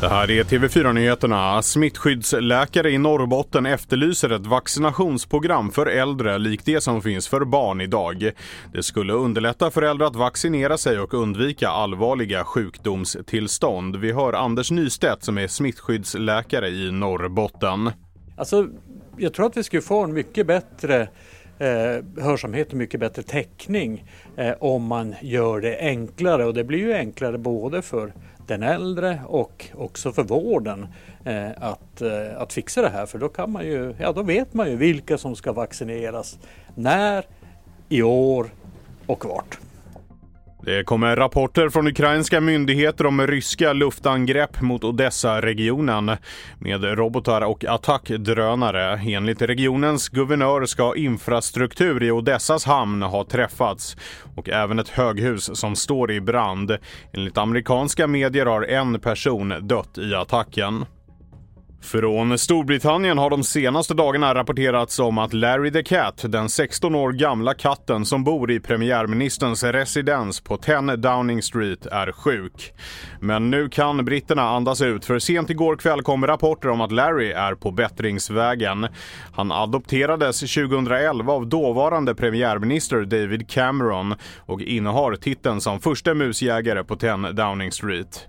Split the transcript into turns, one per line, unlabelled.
Det här är TV4-nyheterna. Smittskyddsläkare i Norrbotten efterlyser ett vaccinationsprogram för äldre likt det som finns för barn idag. Det skulle underlätta för äldre att vaccinera sig och undvika allvarliga sjukdomstillstånd. Vi hör Anders Nystedt som är smittskyddsläkare i Norrbotten.
Alltså, jag tror att vi skulle få en mycket bättre eh, hörsamhet och mycket bättre täckning eh, om man gör det enklare och det blir ju enklare både för den äldre och också för vården eh, att, eh, att fixa det här för då kan man ju, ja då vet man ju vilka som ska vaccineras, när, i år och vart.
Det kommer rapporter från ukrainska myndigheter om ryska luftangrepp mot Odessa-regionen med robotar och attackdrönare. Enligt regionens guvernör ska infrastruktur i Odessas hamn ha träffats och även ett höghus som står i brand. Enligt amerikanska medier har en person dött i attacken. Från Storbritannien har de senaste dagarna rapporterats om att Larry the Cat, den 16 år gamla katten som bor i premiärministerns residens på 10 Downing Street, är sjuk. Men nu kan britterna andas ut för sent igår kväll kom rapporter om att Larry är på bättringsvägen. Han adopterades 2011 av dåvarande premiärminister David Cameron och innehar titeln som första musjägare på 10 Downing Street.